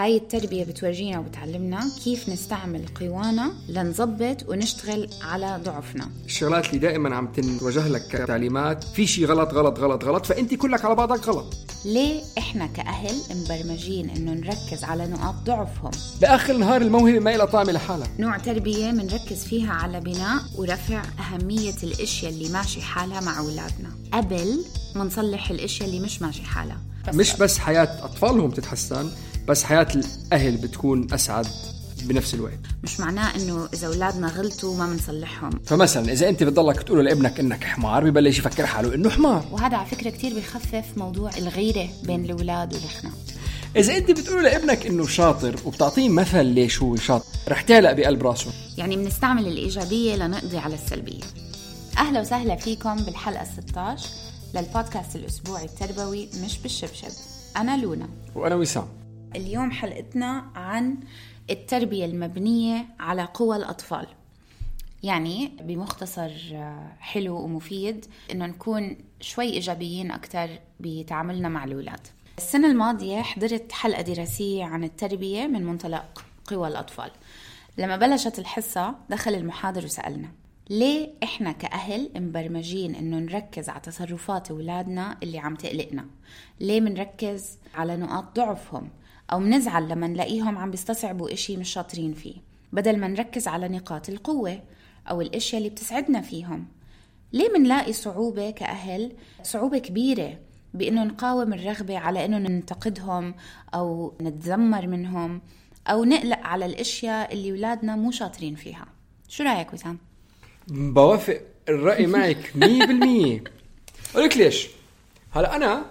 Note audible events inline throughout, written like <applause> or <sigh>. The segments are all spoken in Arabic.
هاي التربية بتورجينا وبتعلمنا كيف نستعمل قوانا لنظبط ونشتغل على ضعفنا. الشغلات اللي دائما عم تنوجه لك كتعليمات في شيء غلط غلط غلط غلط فأنت كلك على بعضك غلط. ليه إحنا كأهل مبرمجين إنه نركز على نقاط ضعفهم؟ بآخر النهار الموهبة ما لها طعم لحالها نوع تربية منركز فيها على بناء ورفع أهمية الأشياء اللي ماشي حالها مع أولادنا. قبل ما نصلح الأشياء اللي مش ماشي حالها. مش بس حياة أطفالهم تتحسن بس حياة الأهل بتكون أسعد بنفس الوقت. مش معناه إنه إذا أولادنا غلطوا ما بنصلحهم. فمثلا إذا أنت بتضلك تقول لابنك إنك حمار ببلش يفكر حاله إنه حمار. وهذا على فكرة كتير بيخفف موضوع الغيرة بين الأولاد والخناق إذا أنت بتقول لابنك إنه شاطر وبتعطيه مثل ليش هو شاطر رح تعلق بقلب راسه. يعني بنستعمل الإيجابية لنقضي على السلبية. أهلا وسهلا فيكم بالحلقة 16 للبودكاست الأسبوعي التربوي مش بالشبشب. أنا لونا. وأنا وسام. اليوم حلقتنا عن التربية المبنية على قوى الأطفال. يعني بمختصر آه، حلو ومفيد إنه نكون شوي إيجابيين أكتر بتعاملنا مع الأولاد. السنة الماضية حضرت حلقة دراسية عن التربية من منطلق قوى الأطفال. لما بلشت الحصة دخل المحاضر وسألنا ليه إحنا كأهل مبرمجين إنه نركز على تصرفات أولادنا اللي عم تقلقنا؟ ليه منركز على نقاط ضعفهم؟ أو منزعل لما نلاقيهم عم بيستصعبوا إشي مش شاطرين فيه بدل ما نركز على نقاط القوة أو الأشياء اللي بتسعدنا فيهم. ليه منلاقي صعوبة كأهل؟ صعوبة كبيرة بإنه نقاوم الرغبة على إنه ننتقدهم أو نتذمر منهم أو نقلق على الأشياء اللي أولادنا مو شاطرين فيها. شو رأيك وسام؟ بوافق الرأي معك 100% أقول لك ليش؟ هلا أنا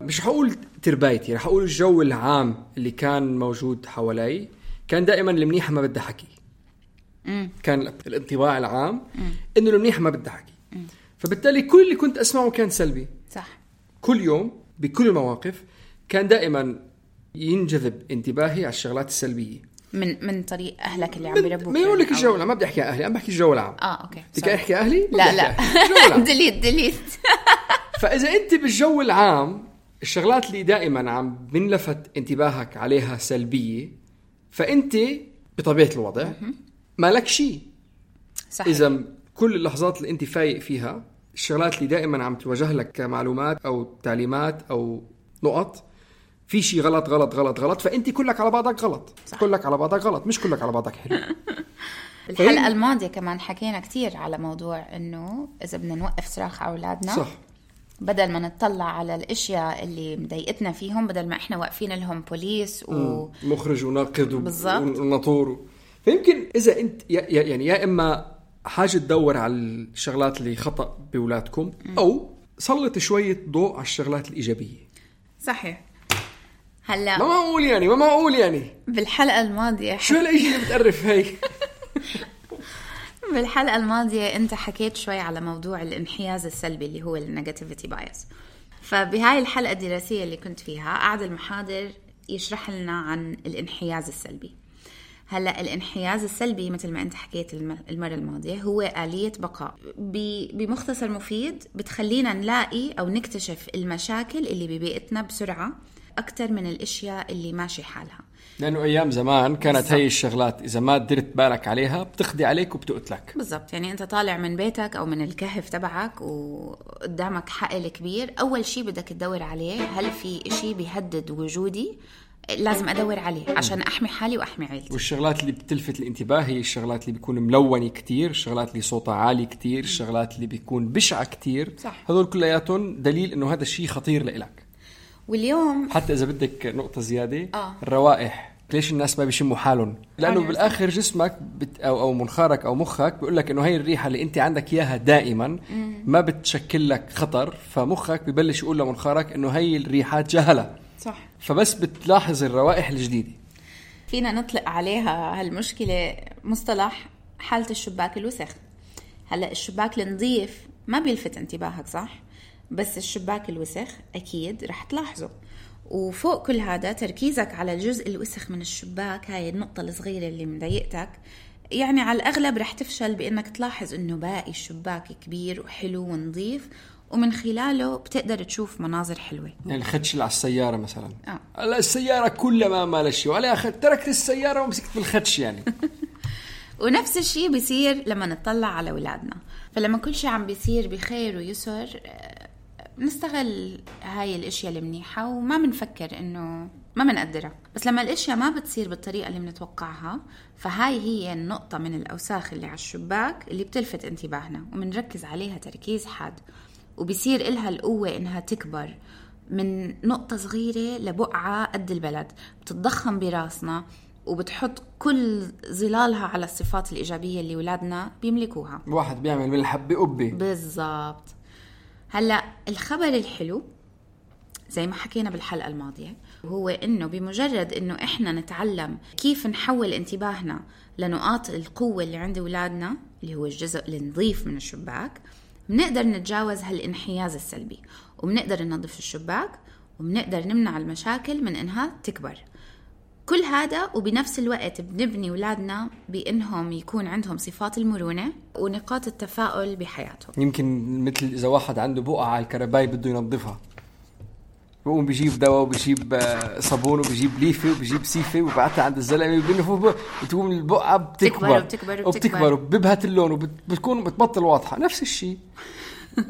مش حقول تربايتي رح أقول الجو العام اللي كان موجود حوالي كان دائما المنيحة ما بدها حكي كان الانطباع العام إنه المنيحة ما بدها حكي فبالتالي كل اللي كنت أسمعه كان سلبي. صح. كل يوم بكل المواقف كان دائما ينجذب انتباهي على الشغلات السلبية. من من طريق أهلك اللي عم بيربوك ما يقول لك يعني، الجو العام ما بدي أحكي أهلي عم بحكي الجو العام. آه okay بدك. أحكي أهلي؟ لا لا. delete delete <laughs> فإذا أنت بالجو العام الشغلات اللي دائما عم بنلفت انتباهك عليها سلبية فأنت بطبيعة الوضع ما لك شيء. صح إذا كل اللحظات اللي أنت فايق فيها الشغلات اللي دائما عم تواجه لك كمعلومات أو تعليمات أو نقط في شيء غلط غلط غلط غلط فأنت كلك على بعضك غلط. صح. كلك على بعضك غلط مش كلك على بعضك حلو. <laughs> بالحلقة فهي- الماضية كمان حكينا كتير على موضوع إنه إذا بدنا نوقف صراخ على أولادنا صح. بدل ما نطلع على الأشياء اللي مضايقتنا فيهم بدل ما إحنا واقفين لهم بوليس و مخرج وناقد و-. وناطور فيمكن إذا أنت يعني يا إما حاجة تدور على الشغلات اللي خطأ باولادكم أو سلط شوية ضوء على الشغلات الإيجابية. صحيح. ما هلا معقول يعني؟ ما معقول يعني؟ بالحلقة الماضية. شو هالاشي اللي بتقرف هي <laughs> بالحلقة الماضية أنت حكيت شوي على موضوع الانحياز السلبي اللي هو ال negativity bias فبهاي الحلقة الدراسية اللي كنت فيها قعد المحاضر يشرح لنا عن الانحياز السلبي. هلأ الانحياز السلبي مثل ما أنت حكيت الم- المرة الماضية هو آلية بقاء. بمختصر مفيد بتخلينا نلاقي أو نكتشف المشاكل اللي ببيئتنا بسرعة أكثر من الأشياء اللي ماشي حالها. لأنه أيام زمان كانت بالضبط. هي الشغلات إذا ما درت بالك عليها بتخدي عليك وبتقتلك بالضبط يعني أنت طالع من بيتك أو من الكهف تبعك وقدامك حقل كبير أول شيء بدك تدور عليه هل في شيء بيهدد وجودي لازم أدور عليه عشان أحمي حالي وأحمي عيلتي والشغلات اللي بتلفت الانتباه هي الشغلات اللي بيكون ملونة كتير الشغلات اللي صوتها عالي كتير الشغلات اللي بيكون بشعة كتير صح. هذول كلياتهم دليل إنه هذا الشيء خطير لإلك واليوم حتى إذا بدك نقطة زيادة آه. الروائح ليش الناس ما بيشموا حالهم؟ لأنه. بالآخر جسمك بت أو أو منخارك أو مخك بيقول لك إنه هي الريحة اللي أنت عندك إياها دائما ما بتشكل لك خطر فمخك ببلش يقول لمنخارك إنه هي الريحات جهله صح فبس بتلاحظ الروائح الجديدة فينا نطلق عليها هالمشكلة مصطلح حالة الشباك الوسخ هلأ الشباك النظيف ما بيلفت انتباهك صح؟ بس الشباك الوسخ أكيد رح تلاحظه وفوق كل هذا تركيزك على الجزء الوسخ من الشباك هاي النقطة الصغيرة اللي مضايقتك. يعني على الأغلب رح تفشل بأنك تلاحظ أنه باقي الشباك كبير وحلو ونظيف ومن خلاله بتقدر تشوف مناظر حلوة. يعني الخدش اللي على السيارة مثلا. آه. هلا السيارة كلها ما مالها شيء وعليها خد تركت السيارة ومسكت في الخدش يعني. <laughs> ونفس الشيء بيصير لما نطلع على اولادنا فلما كل شيء عم بيصير بخير ويسر آه، بنستغل هاي الأشياء المنيحة وما بنفكر إنه ما بنقدرها بس لما الأشياء ما بتصير بالطريقة اللي بنتوقعها فهاي هي النقطة من الأوساخ اللي على الشباك اللي بتلفت انتباهنا وبنركز عليها تركيز حاد. وبيصير إلها القوة إنها تكبر من نقطة صغيرة لبقعة قد البلد. بتتضخم براسنا وبتحط كل ظلالها على الصفات الإيجابية اللي ولادنا بيملكوها. واحد بيعمل من الحبة قبة. بالضبط. هلا الخبر الحلو زي ما حكينا بالحلقة الماضية وهو إنه بمجرد إنه إحنا نتعلم كيف نحول انتباهنا لنقاط القوة اللي عند أولادنا اللي هو الجزء النظيف من الشباك بنقدر نتجاوز هالانحياز السلبي وبنقدر ننظف الشباك وبنقدر نمنع المشاكل من إنها تكبر. كل هذا وبنفس الوقت بنبني أولادنا بإنهم يكون عندهم صفات المرونة ونقاط التفاؤل بحياتهم. يمكن مثل إذا واحد عنده بقعة على الكرباي بده ينظفها. بقوم بيجيب دواء وبيجيب آه، صابون وبيجيب ليفة وبيجيب سيفة وبعتها عند الزلمة وبينفخ بق- بتقوم البقعة بتكبر. وبتكبر وبتكبر. وبيبهت اللون وبتكون بتبطل واضحة. نفس الشيء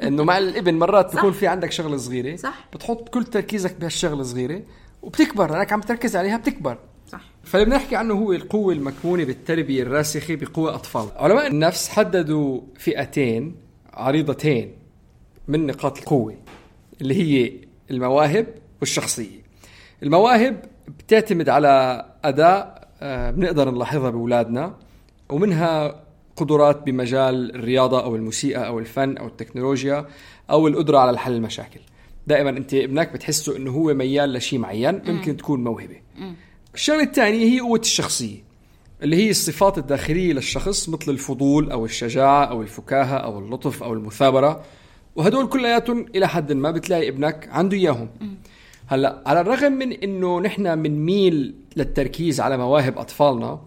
إنه مع الإبن مرات <laughs> بيكون في عندك شغلة صغيرة. صح. بتحط كل تركيزك بهالشغلة الصغيره وبتكبر لأنك عم تركز عليها بتكبر. صح. فاللي بنحكي عنه هو القوة المكمونة بالتربية الراسخة بقوى أطفال. علماء النفس حددوا فئتين عريضتين من نقاط القوة اللي هي المواهب والشخصية. المواهب بتعتمد على أداء آه، بنقدر نلاحظها بأولادنا ومنها قدرات بمجال الرياضة أو الموسيقى أو الفن أو التكنولوجيا أو القدرة على حل المشاكل. دائما أنت ابنك بتحسه أنه هو ميال لشيء معين ممكن تكون موهبة. الشغلة الثانية هي قوة الشخصية اللي هي الصفات الداخلية للشخص مثل الفضول أو الشجاعة أو الفكاهة أو اللطف أو المثابرة. وهدول كلياتهم إلى حد ما بتلاقي ابنك عنده إياهم. هلأ على الرغم من إنه نحن بنميل للتركيز على مواهب أطفالنا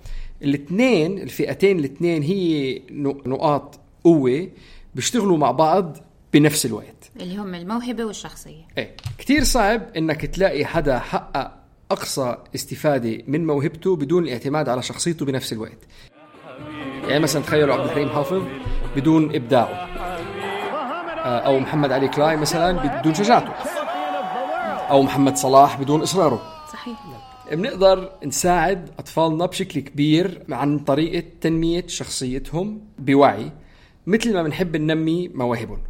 الاثنين الفئتين الاثنين هي نق- نقاط قوة بيشتغلوا مع بعض بنفس الوقت. اللي هم الموهبة والشخصية. إيه. كثير صعب إنك تلاقي حدا حقق أقصى استفادة من موهبته بدون الاعتماد على شخصيته بنفس الوقت. يعني مثلا تخيلوا عبد الحليم حافظ بدون إبداعه. آه، أو محمد علي كلاي مثلا بدون شجاعته. أو محمد صلاح بدون إصراره. صحيح. بنقدر نساعد أطفالنا بشكل كبير عن طريقة تنمية شخصيتهم بوعي مثل ما بنحب ننمي مواهبهم.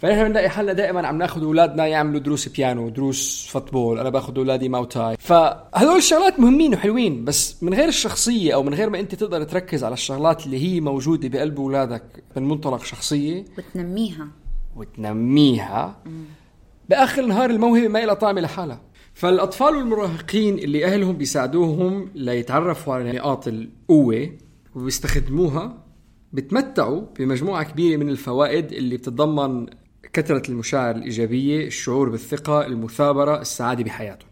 فنحن بنلاقي حالنا دائما عم ناخذ أولادنا يعملوا دروس بيانو دروس football أنا باخذ أولادي Muay Thai فهذول الشغلات مهمين وحلوين بس من غير الشخصية أو من غير ما أنت تقدر تركز على الشغلات اللي هي موجودة بقلب أولادك من منطلق شخصية وتنميها. وتنميها بآخر النهار الموهبة ما لها طعم لحالها فالأطفال والمراهقين اللي أهلهم بيساعدوهم ليتعرفوا على نقاط القوة وبيستخدموها بتمتعوا بمجموعة كبيرة من الفوائد اللي بتتضمن كثره المشاعر الإيجابية الشعور بالثقة المثابرة السعادة بحياتهم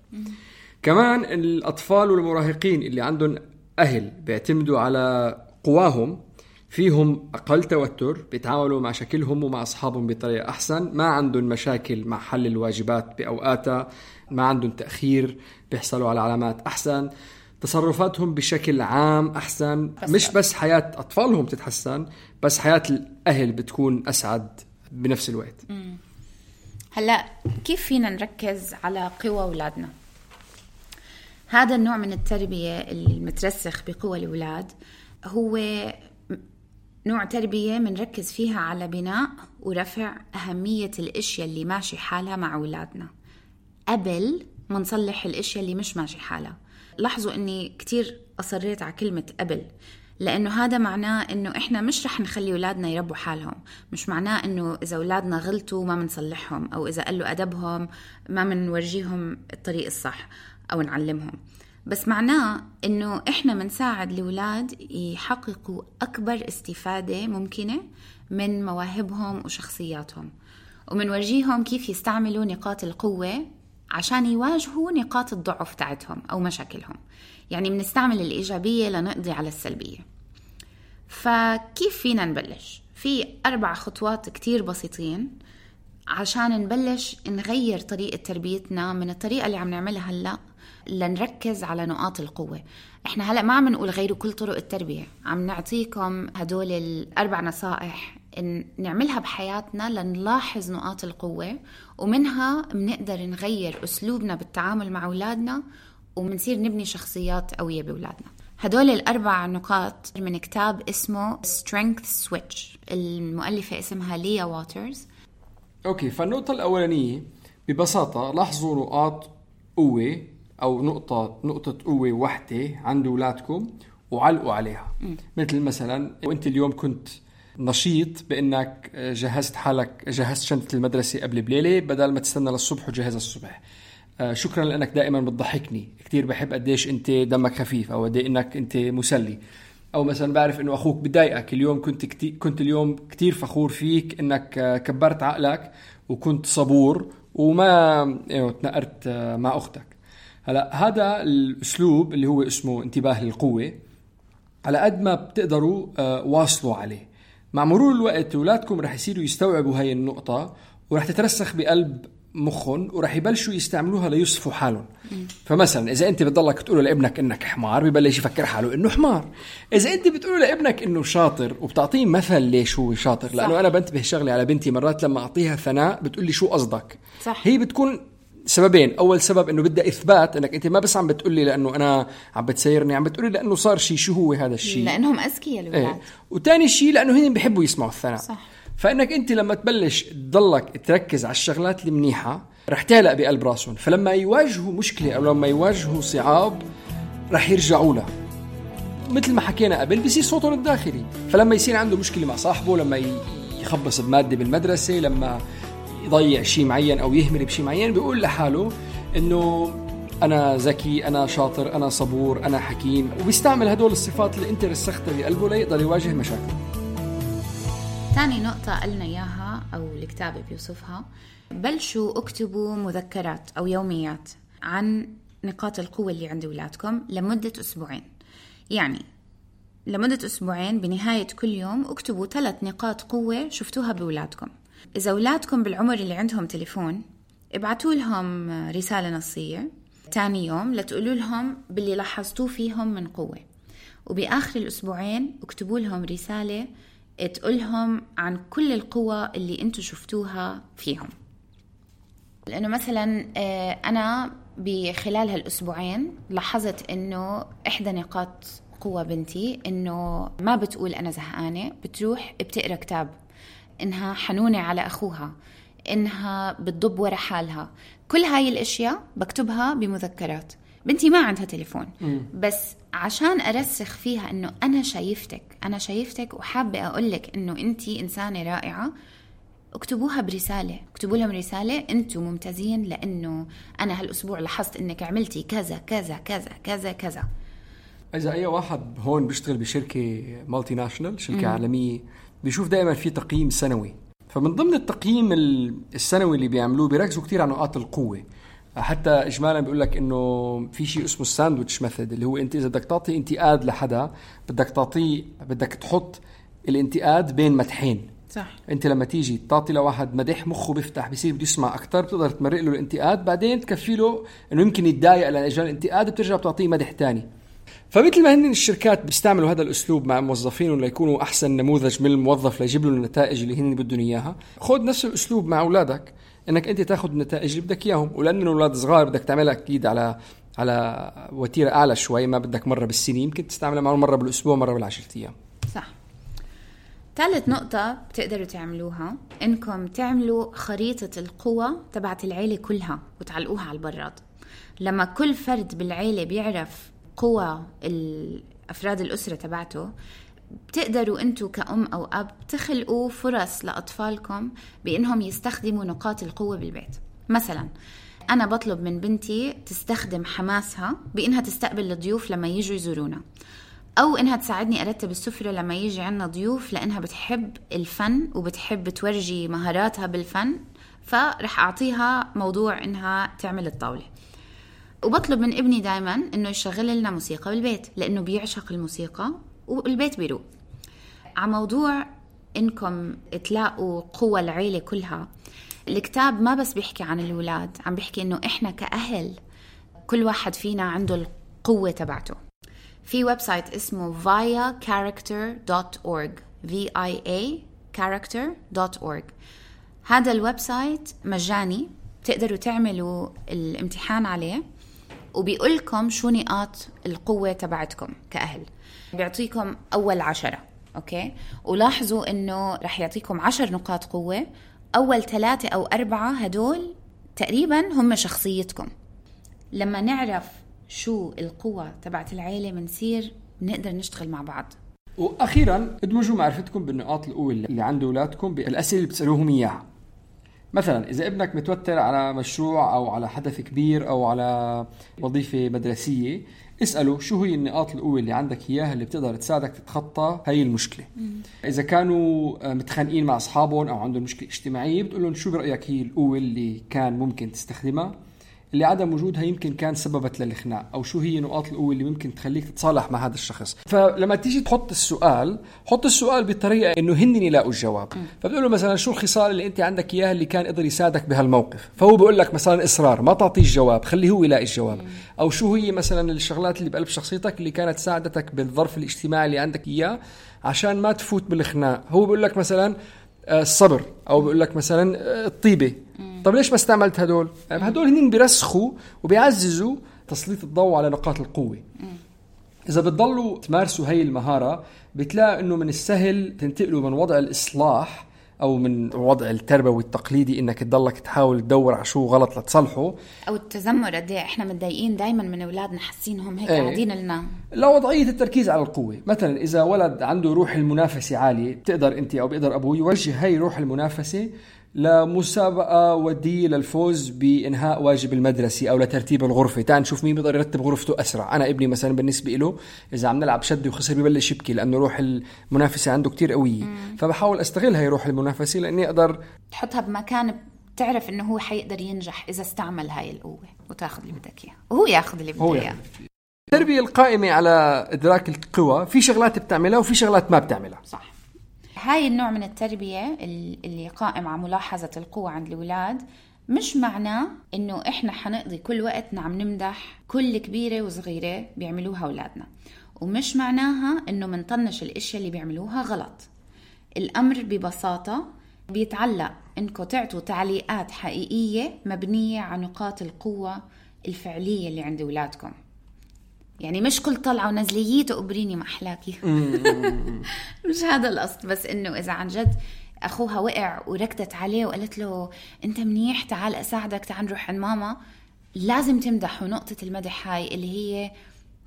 كمان الأطفال والمراهقين اللي عندهم أهل بيعتمدوا على قواهم فيهم أقل توتر بيتعاملوا مع شكلهم ومع أصحابهم بطريقة أحسن ما عندهم مشاكل مع حل الواجبات بأوقاتها ما عندهم تأخير بيحصلوا على علامات أحسن تصرفاتهم بشكل عام أحسن. بس مش بس حياة أطفالهم تتحسن بس حياة الأهل بتكون أسعد. بنفس الوقت. هلا كيف فينا نركز على قوى اولادنا هذا النوع من التربية المترسخ بقوى الأولاد هو نوع تربية بنركز فيها على بناء ورفع أهمية الأشياء اللي ماشي حالها مع أولادنا. قبل ما نصلح الأشياء اللي مش ماشي حالها. لاحظوا إني كتير أصريت على كلمة قبل. لأنه هذا معناه إنه إحنا مش رح نخلي أولادنا يربوا حالهم. مش معناه إنه إذا أولادنا غلطوا ما بنصلحهم أو إذا قلوا أدبهم ما بنورجيهم الطريق الصح أو نعلمهم. بس معناه إنه إحنا بنساعد الاولاد يحققوا أكبر استفادة ممكنة من مواهبهم وشخصياتهم. ومنورجيهم كيف يستعملوا نقاط القوة عشان يواجهوا نقاط الضعف تاعتهم أو مشاكلهم. يعني بنستعمل الإيجابية لنقضي على السلبية. فكيف فينا نبلش؟ في أربع خطوات كتير بسيطين عشان نبلش نغير طريقة تربيتنا من الطريقة اللي عم نعملها هلأ لنركز على نقاط القوة. إحنا هلأ ما عم نقول غيروا كل طرق التربية. عم نعطيكم هدول الأربع نصائح نعملها بحياتنا لنلاحظ نقاط القوة ومنها بنقدر نغير أسلوبنا بالتعامل مع أولادنا وبنصير نبني شخصيات قوية بأولادنا. هدول الأربع نقاط من كتاب اسمه Strength Switch. المؤلفة اسمها ليا واترز. أوكي فالنقطة الأولانية ببساطة لاحظوا نقاط قوة أو نقطة نقطة قوة وحدة عند أولادكم وعلقوا عليها. مثل مثلا وأنت اليوم كنت نشيط بأنك جهزت حالك جهزت شنطة المدرسة قبل بليلة بدل ما تستنى للصبح وتجهزها الصبح آه، شكرا لأنك دائما بتضحكني. كثير بحب قديش أنت دمك خفيف أو قد إنك أنت مسلي. أو مثلا بعرف إنه أخوك بضايقك. اليوم كنت كتير كنت اليوم كثير فخور فيك إنك آه، كبرت عقلك وكنت صبور وما يعني تنقرت آه، مع أختك. هلأ هذا الأسلوب اللي هو اسمه انتباه للقوة. على قد ما بتقدروا واصلوا عليه. مع مرور الوقت أولادكم رح يصيروا يستوعبوا هاي النقطة ورح تترسخ بقلب مخهم ورح يبلشوا يستعملوها ليصفوا حالهم فمثلا إذا أنت بتضلك تقول لابنك إنك حمار ببلش يفكر حاله إنه حمار إذا أنت بتقول لابنك إنه شاطر وبتعطيه مثل ليش هو شاطر لأنه صح. أنا بنتبه شغله على بنتي مرات لما أعطيها ثناء بتقول لي شو قصدك. هي بتكون سببين. أول سبب إنه بدها إثبات إنك أنت ما بس عم بتقول لي لأنه أنا عم بتسيرني عم بتقول لي لأنه صار شيء شو هو هذا الشيء لأنهم أذكياء الأولاد إيه. وثاني شيء لأنه هن بيحبوا يسمعوا الثناء. صح. فإنك أنت لما تبلش تضلك تركز على الشغلات المنيحة رح تعلق بقلب راسهم. فلما يواجهوا مشكلة أو لما يواجهوا صعاب رح يرجعوا لها. مثل ما حكينا قبل بيصير صوتهم الداخلي. فلما يصير عنده مشكلة مع صاحبه لما يخبص بمادة بالمدرسة لما يضيع شيء معين أو يهمل بشيء معين بيقول لحاله إنه أنا ذكي أنا شاطر أنا صبور أنا حكيم وبيستعمل هدول الصفات اللي أنت رسختها بقلبه ليقدر يواجه مشاكله. ثاني نقطة قلنا إياها أو الكتاب بيوصفها. بلشوا اكتبوا مذكرات أو يوميات عن نقاط القوة اللي عند أولادكم لمدة أسبوعين. يعني لمدة أسبوعين بنهاية كل يوم اكتبوا ثلاث نقاط قوة شفتوها بأولادكم إذا أولادكم بالعمر اللي عندهم تليفون ابعتوا لهم رسالة نصية. تاني يوم لتقولوا لهم باللي لاحظتوه فيهم من قوة. وبآخر الأسبوعين اكتبوا لهم رسالة تقولهم عن كل القوى اللي أنتم شفتوها فيهم. لأنه مثلا آه، أنا بخلال هالأسبوعين لاحظت إنه إحدى نقاط قوة بنتي إنه ما بتقول أنا زهقانة بتروح بتقرأ كتاب. إنها حنونة على أخوها إنها بتضب ورا حالها. كل هاي الأشياء بكتبها بمذكرات. بنتي ما عندها تليفون. بس عشان أرسخ فيها إنه أنا شايفتك أنا شايفتك وحابة أقولك إنه أنتي إنسانة رائعة اكتبوها برسالة. اكتبوا لهم رسالة أنتم ممتازين لأنه أنا هالأسبوع لاحظت إنك عملتي كذا كذا كذا كذا كذا. إذا أي واحد هون بيشتغل بشركة multinational شركه عالمية بيشوف دائما في تقييم سنوي. فمن ضمن التقييم ال- السنوي اللي بيعملوه بيركزوا كثير على نقاط القوة. حتى اجمالا بيقول لك إنه في شيء اسمه ال sandwich method اللي هو أنت إذا بدك تعطي انتقاد لحدا بدك تعطيه بدك تحط الانتقاد بين مدحين. صح. أنت لما تيجي تعطي لواحد مدح مخه بيفتح بصير بده يسمع أكثر بتقدر تمرق له الانتقاد بعدين تكفي له إنه يمكن يتضايق لأجل الانتقاد بترجع بتعطيه مدح تاني. فمثل ما هن الشركات بيستعملوا هذا الأسلوب مع موظفينهم ليكونوا أحسن نموذج من الموظف ليجيب له النتائج اللي هن بدهم إياها خذ نفس الأسلوب مع أولادك إنك أنت تاخذ النتائج اللي بدك إياهم. ولأن الأولاد صغار بدك تعملها أكيد على على وتيرة أعلى شوي ما بدك مرة بالسنه يمكن تستعملها معهم مرة بالأسبوع مرة بالعشرة أيام. صح. ثالث نقطة بتقدروا تعملوها إنكم تعملوا خريطة القوى تبعت العيلة كلها وتعلقوها على البراد. لما كل فرد بالعيلة بيعرف قوى أفراد الأسرة تبعته بتقدروا أنتم كأم أو أب تخلقوا فرص لأطفالكم بإنهم يستخدموا نقاط القوة بالبيت. مثلا أنا بطلب من بنتي تستخدم حماسها بإنها تستقبل الضيوف لما يجوا يزورونا أو إنها تساعدني أرتب السفرة لما يجي عنا ضيوف لأنها بتحب الفن وبتحب تورجي مهاراتها بالفن فرح أعطيها موضوع إنها تعمل الطاولة. وبطلب من ابني دائما إنه يشغل لنا موسيقى بالبيت لأنه بيعشق الموسيقى والبيت بيروق على موضوع إنكم تلاقوا قوى العيلة كلها الكتاب ما بس بيحكي عن الأولاد عم بيحكي إنه إحنا كأهل كل واحد فينا عنده القوة تبعته. في website اسمه viacharacter.org v i a character.org هذا ال website مجاني تقدروا تعملوا الامتحان عليه. وبيقول لكم شو نقاط القوة تبعتكم كأهل. بيعطيكم أول عشرة okay؟ ولاحظوا إنه رح يعطيكم عشر نقاط قوة. أول ثلاثة أو أربعة هدول تقريبا هم شخصيتكم. لما نعرف شو القوة تبعت العيلة بنصير نقدر نشتغل مع بعض. وأخيرا ادمجوا معرفتكم بالنقاط القوة اللي عند أولادكم بالأسئلة اللي بتسألوهم إياها. مثلا إذا ابنك متوتر على مشروع أو على حدث كبير أو على وظيفة مدرسية اسأله شو هي النقاط القوة اللي عندك إياها اللي بتقدر تساعدك تتخطى هي المشكلة. إذا كانوا متخانقين مع أصحابهم أو عندهم مشكلة اجتماعية بتقول لهم شو برأيك هي القوة اللي كان ممكن تستخدمها؟ اللي عدم وجودها يمكن كان سببت للخناق أو شو هي نقاط القوة اللي ممكن تخليك تتصالح مع هذا الشخص. فلما تيجي تحط السؤال حط السؤال بطريقة إنه هن يلاقوا الجواب فبتقول له مثلا شو الخصال اللي أنت عندك إياها اللي كان قدر يساعدك بهالموقف؟ فهو بيقول لك مثلا إصرار ما تعطيه الجواب خليه هو يلاقي الجواب. أو شو هي مثلا الشغلات اللي بقلب شخصيتك اللي كانت ساعدتك بالظرف الاجتماعي اللي عندك إياه عشان ما تفوت بالخناق هو بيقول لك مثلا الصبر أو بيقول لك مثلا آه، الطيبة. طب ليش ما استعملت هدول؟ يعني هدول هن بيرسخوا وبيعززوا تسليط الضوء على نقاط القوة. إذا بتضلوا تمارسوا هي المهارة بتلاقي إنه من السهل تنتقلوا من وضع الإصلاح أو من وضع التربوي التقليدي إنك تضلك تحاول تدور على شو غلط لتصلحه أو التذمر قد إيه إحنا متضايقين دائما من أولادنا حاسينهم هيك إيه. قاعدين لنا. لوضعيه التركيز على القوة. مثلا إذا ولد عنده روح المنافسة عالية بتقدر أنت أو بيقدر أبوه يوجه هي روح المنافسة لمسابقة ودية للفوز بإنهاء واجب المدرسي أو لترتيب الغرفة. تعال نشوف مين بيقدر يرتب غرفته أسرع. أنا ابني مثلا بالنسبة له إذا عم نلعب شد وخسر ببلش يبكي لأنه روح المنافسة عنده كتير قوية. فبحاول أستغل هاي روح المنافسة لأني أقدر تحطها بمكان بتعرف إنه هو حيقدر ينجح إذا استعمل هاي القوة وتاخذ اللي بدك إياه. وهو ياخذ اللي بده. إياه. التربية القائمة على إدراك القوى في شغلات بتعملها وفي شغلات ما بتعملها. صح. هاي النوع من التربية اللي قائم على ملاحظة القوة عند الأولاد مش معناه إنه إحنا حنقضي كل وقتنا عم نمدح كل كبيرة وصغيرة بيعملوها أولادنا. ومش معناها إنه منطنش الإشياء اللي بيعملوها غلط. الأمر ببساطة بيتعلق انكم تعطوا تعليقات حقيقية مبنية على نقاط القوة الفعلية اللي عند أولادكم. يعني مش كل طلعة ونزلية تقبريني ما أحلاكي. <laughs> مش هذا القصد بس إنه إذا عن جد أخوها وقع وركضت عليه وقالت له أنت منيح تعال أساعدك تعال نروح عند ماما لازم تمدحوا نقطة المدح هاي اللي هي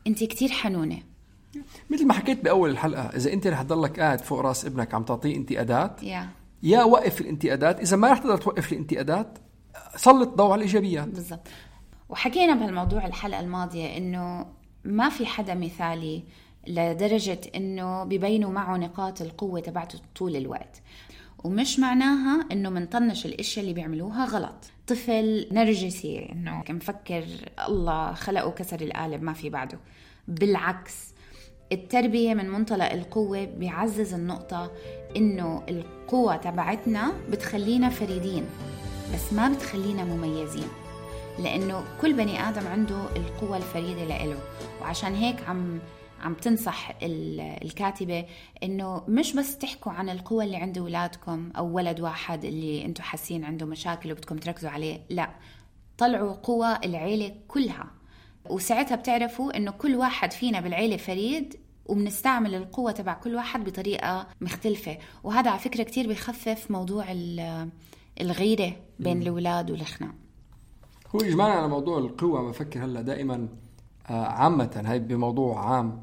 أنت كتير حنونة. مثل ما حكيت بأول الحلقة إذا أنت رح تضلك قاعد فوق رأس ابنك عم تعطيه انتقادات يا. يا وقف الانتقادات إذا ما رح تقدر توقف الانتقادات سلط ضوء على الإيجابيات. بالضبط. وحكينا بهالموضوع الحلقة الماضية إنه ما في حدا مثالي لدرجة إنه ببينوا معه نقاط القوة تبعته طول الوقت. ومش معناها إنه منطنش الأشياء اللي بيعملوها غلط. طفل نرجسي إنه مفكر الله خلقه كسر القالب ما في بعده. بالعكس التربية من منطلق القوة بيعزز النقطة إنه القوة تبعتنا بتخلينا فريدين بس ما بتخلينا مميزين. لأنه كل بني آدم عنده القوة الفريدة لإله. وعشان هيك عم عم تنصح الكاتبة إنه مش بس تحكوا عن القوة اللي عند أولادكم أو ولد واحد اللي أنتم حاسين عنده مشاكل وبدكم تركزوا عليه لا طلعوا قوى العيلة كلها. وساعتها بتعرفوا إنه كل واحد فينا بالعيلة فريد وبنستعمل القوة تبع كل واحد بطريقة مختلفة. وهذا على فكرة كتير بيخفف موضوع الغيرة بين الأولاد والخناق هو إجمالا على موضوع القوة بفكر هلأ دائما عامة هاي بموضوع عام.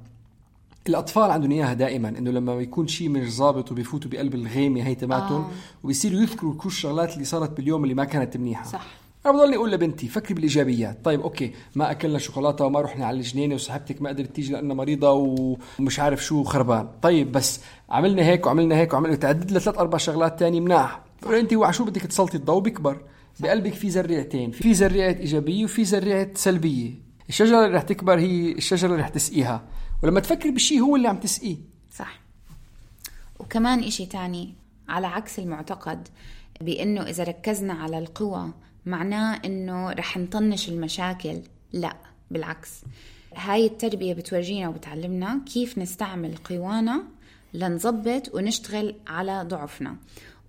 الأطفال عندهم إياها دائما إنه لما يكون شيء مش ظابط وبيفوتوا بقلب الغيمة هي تبعتهم آه. وبيصيروا يذكروا كل الشغلات اللي صارت باليوم اللي ما كانت منيحة. صح. أنا بضلني أقول لبنتي فكري بالإيجابيات. طيب أوكي ما أكلنا شوكولاتة وما رحنا على الجنينة وصاحبتك ما قدرت تيجي لأنها مريضة ومش عارف شو خربان. طيب بس عملنا هيك وعملنا هيك وعملنا تعدد لثلاث أربع شغلات تاني مناح. أنت وعشو شو بدك تسلطي الضوء؟ بيكبر بقلبك في زريعتين في زريعه إيجابية وفي زريعه سلبية. الشجرة اللي رح تكبر هي الشجرة اللي رح تسقيها. ولما تفكر بالشيء هو اللي عم تسقيه. صح. وكمان إشي تاني على عكس المعتقد بأنه إذا ركزنا على القوى معناه إنه رح نطنش المشاكل. لا بالعكس. هاي التربية بتورجينا وبتعلمنا كيف نستعمل قوانا لنظبط ونشتغل على ضعفنا.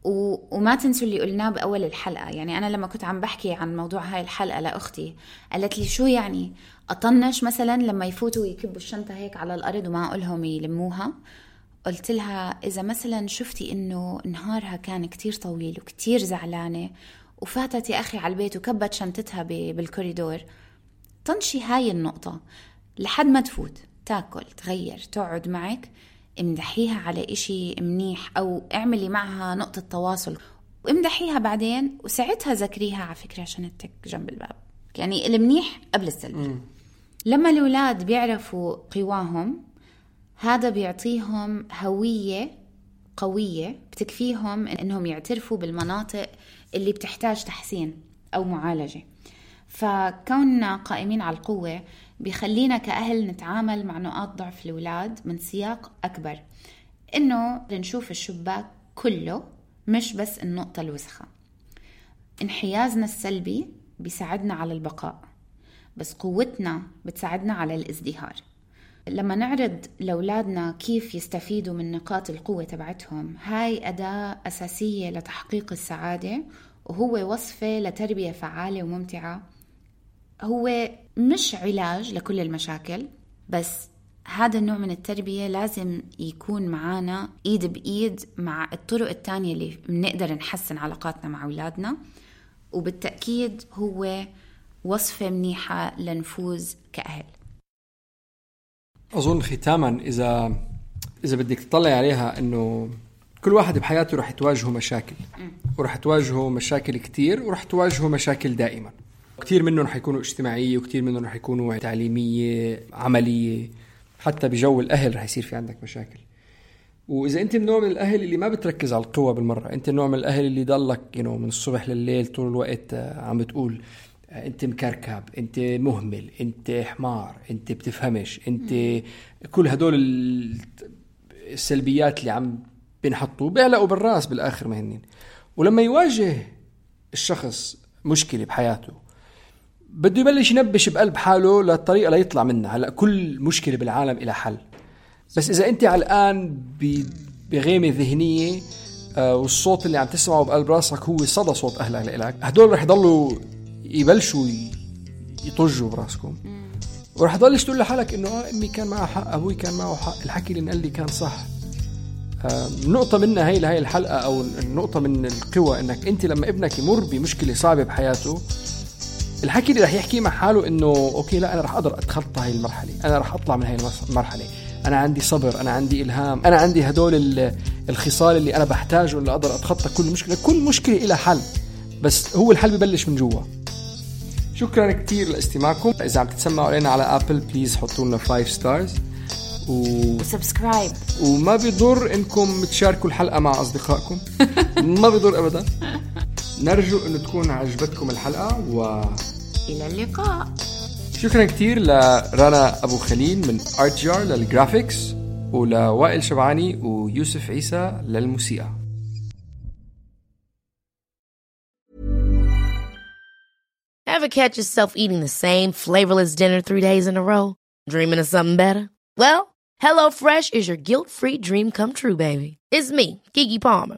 وما تنسوا اللي قلناه بأول الحلقة. يعني أنا لما كنت عم بحكي عن موضوع هاي الحلقة لأختي قالت لي شو يعني أطنش مثلا لما يفوتوا يكبوا الشنطة هيك على الأرض وما أقولهم يلموها؟ قلت لها إذا مثلا شفتي إنه نهارها كان كتير طويل وكتير زعلانة وفاتت يا أخي على البيت وكبت شنطتها بالكوريدور طنشي هاي النقطة لحد ما تفوت تاكل تغير تقعد معك. امدحيها على إشي منيح أو اعملي معها نقطة تواصل. وامدحيها بعدين وساعتها ذكريها على فكرة شنطتك جنب الباب. يعني المنيح قبل السلبي لما الأولاد بيعرفوا قواهم هذا بيعطيهم هوية قوية بتكفيهم إنهم يعترفوا بالمناطق اللي بتحتاج تحسين أو معالجة. فكوننا قائمين على القوة بيخلينا كأهل نتعامل مع نقاط ضعف الأولاد من سياق أكبر. إنه نشوف الشباك كله مش بس النقطة الوسخة. انحيازنا السلبي بيساعدنا على البقاء بس قوتنا بتساعدنا على الازدهار. لما نعرض لأولادنا كيف يستفيدوا من نقاط القوة تبعتهم هاي أداة أساسية لتحقيق السعادة وهو وصفة لتربية فعالة وممتعة. هو مش علاج لكل المشاكل بس هذا النوع من التربية لازم يكون معانا إيد بإيد مع الطرق التانية اللي بنقدر نحسن علاقاتنا مع أولادنا. وبالتأكيد هو وصفة منيحة لنفوز كأهل. أظن ختاما اذا إذا بدك تطلعي عليها إنه كل واحد بحياته رح تواجهه مشاكل. ورح تواجهه مشاكل كتير ورح تواجهه مشاكل دائما. كثير منهم رح يكونوا اجتماعية وكثير منهم رح يكونوا تعليمية عملية. حتى بجو الأهل رح يصير في عندك مشاكل. وإذا أنت من نوع من الأهل اللي ما بتركز على القوة بالمرة أنت نوع من الأهل اللي ضلك you know من الصبح لليل طول الوقت آه، عم بتقول أنت مكركب أنت مهمل أنت حمار أنت بتفهمش أنت كل هدول السلبيات اللي عم بينحطوا بيعلقوا بالرأس بالآخر ما هنين ولما يواجه الشخص مشكلة بحياته بده يبلش ينبش بقلب حاله للطريقة ليطلع منها. هلأ كل مشكلة بالعالم إلى حل. بس إذا أنت علقان بغيمة ذهنية آه، والصوت اللي عم تسمعه بقلب راسك هو صدى صوت أهلك لك هدول رح يضلوا يبلشوا يطجوا براسكم. ورح تضلش تقول لحالك إنه آه أمي كان معها حق أبوي كان معه حق الحكي اللي انقال لي كان صح. نقطة منها هي لهي الحلقة أو النقطة من القوة إنك أنت لما ابنك يمر بمشكلة صعبة بحياته الحكي اللي رح يحكيه مع حاله إنه أوكي لا أنا رح أقدر أتخطى هاي المرحلة. أنا رح أطلع من هاي المرحلة أنا عندي صبر أنا عندي إلهام أنا عندي هدول الخصال اللي أنا بحتاجه اللي أقدر أتخطى كل مشكلة. كل مشكلة إلى حل بس هو الحل ببلش من جوا. شكرا كثير لاستماعكم. إذا عم تتسمعوا علينا على Apple please حطوا لنا 5 stars و... و subscribe. وما بيضر إنكم تشاركوا الحلقة مع أصدقائكم. <laughs> ما بيضر ابدا. نرجو انه تكون عجبتكم الحلقة و إلى اللقاء شكرا كثير لرنا ابو خليل من ارت جار لل graphics ولوائل شبعاني ويوسف عيسى للموسيقى Ever catch yourself eating the same flavorless dinner three days in a row? Dreaming of something better? Well, HelloFresh is your guilt-free dream come true, baby. It's me, Kiki Palmer.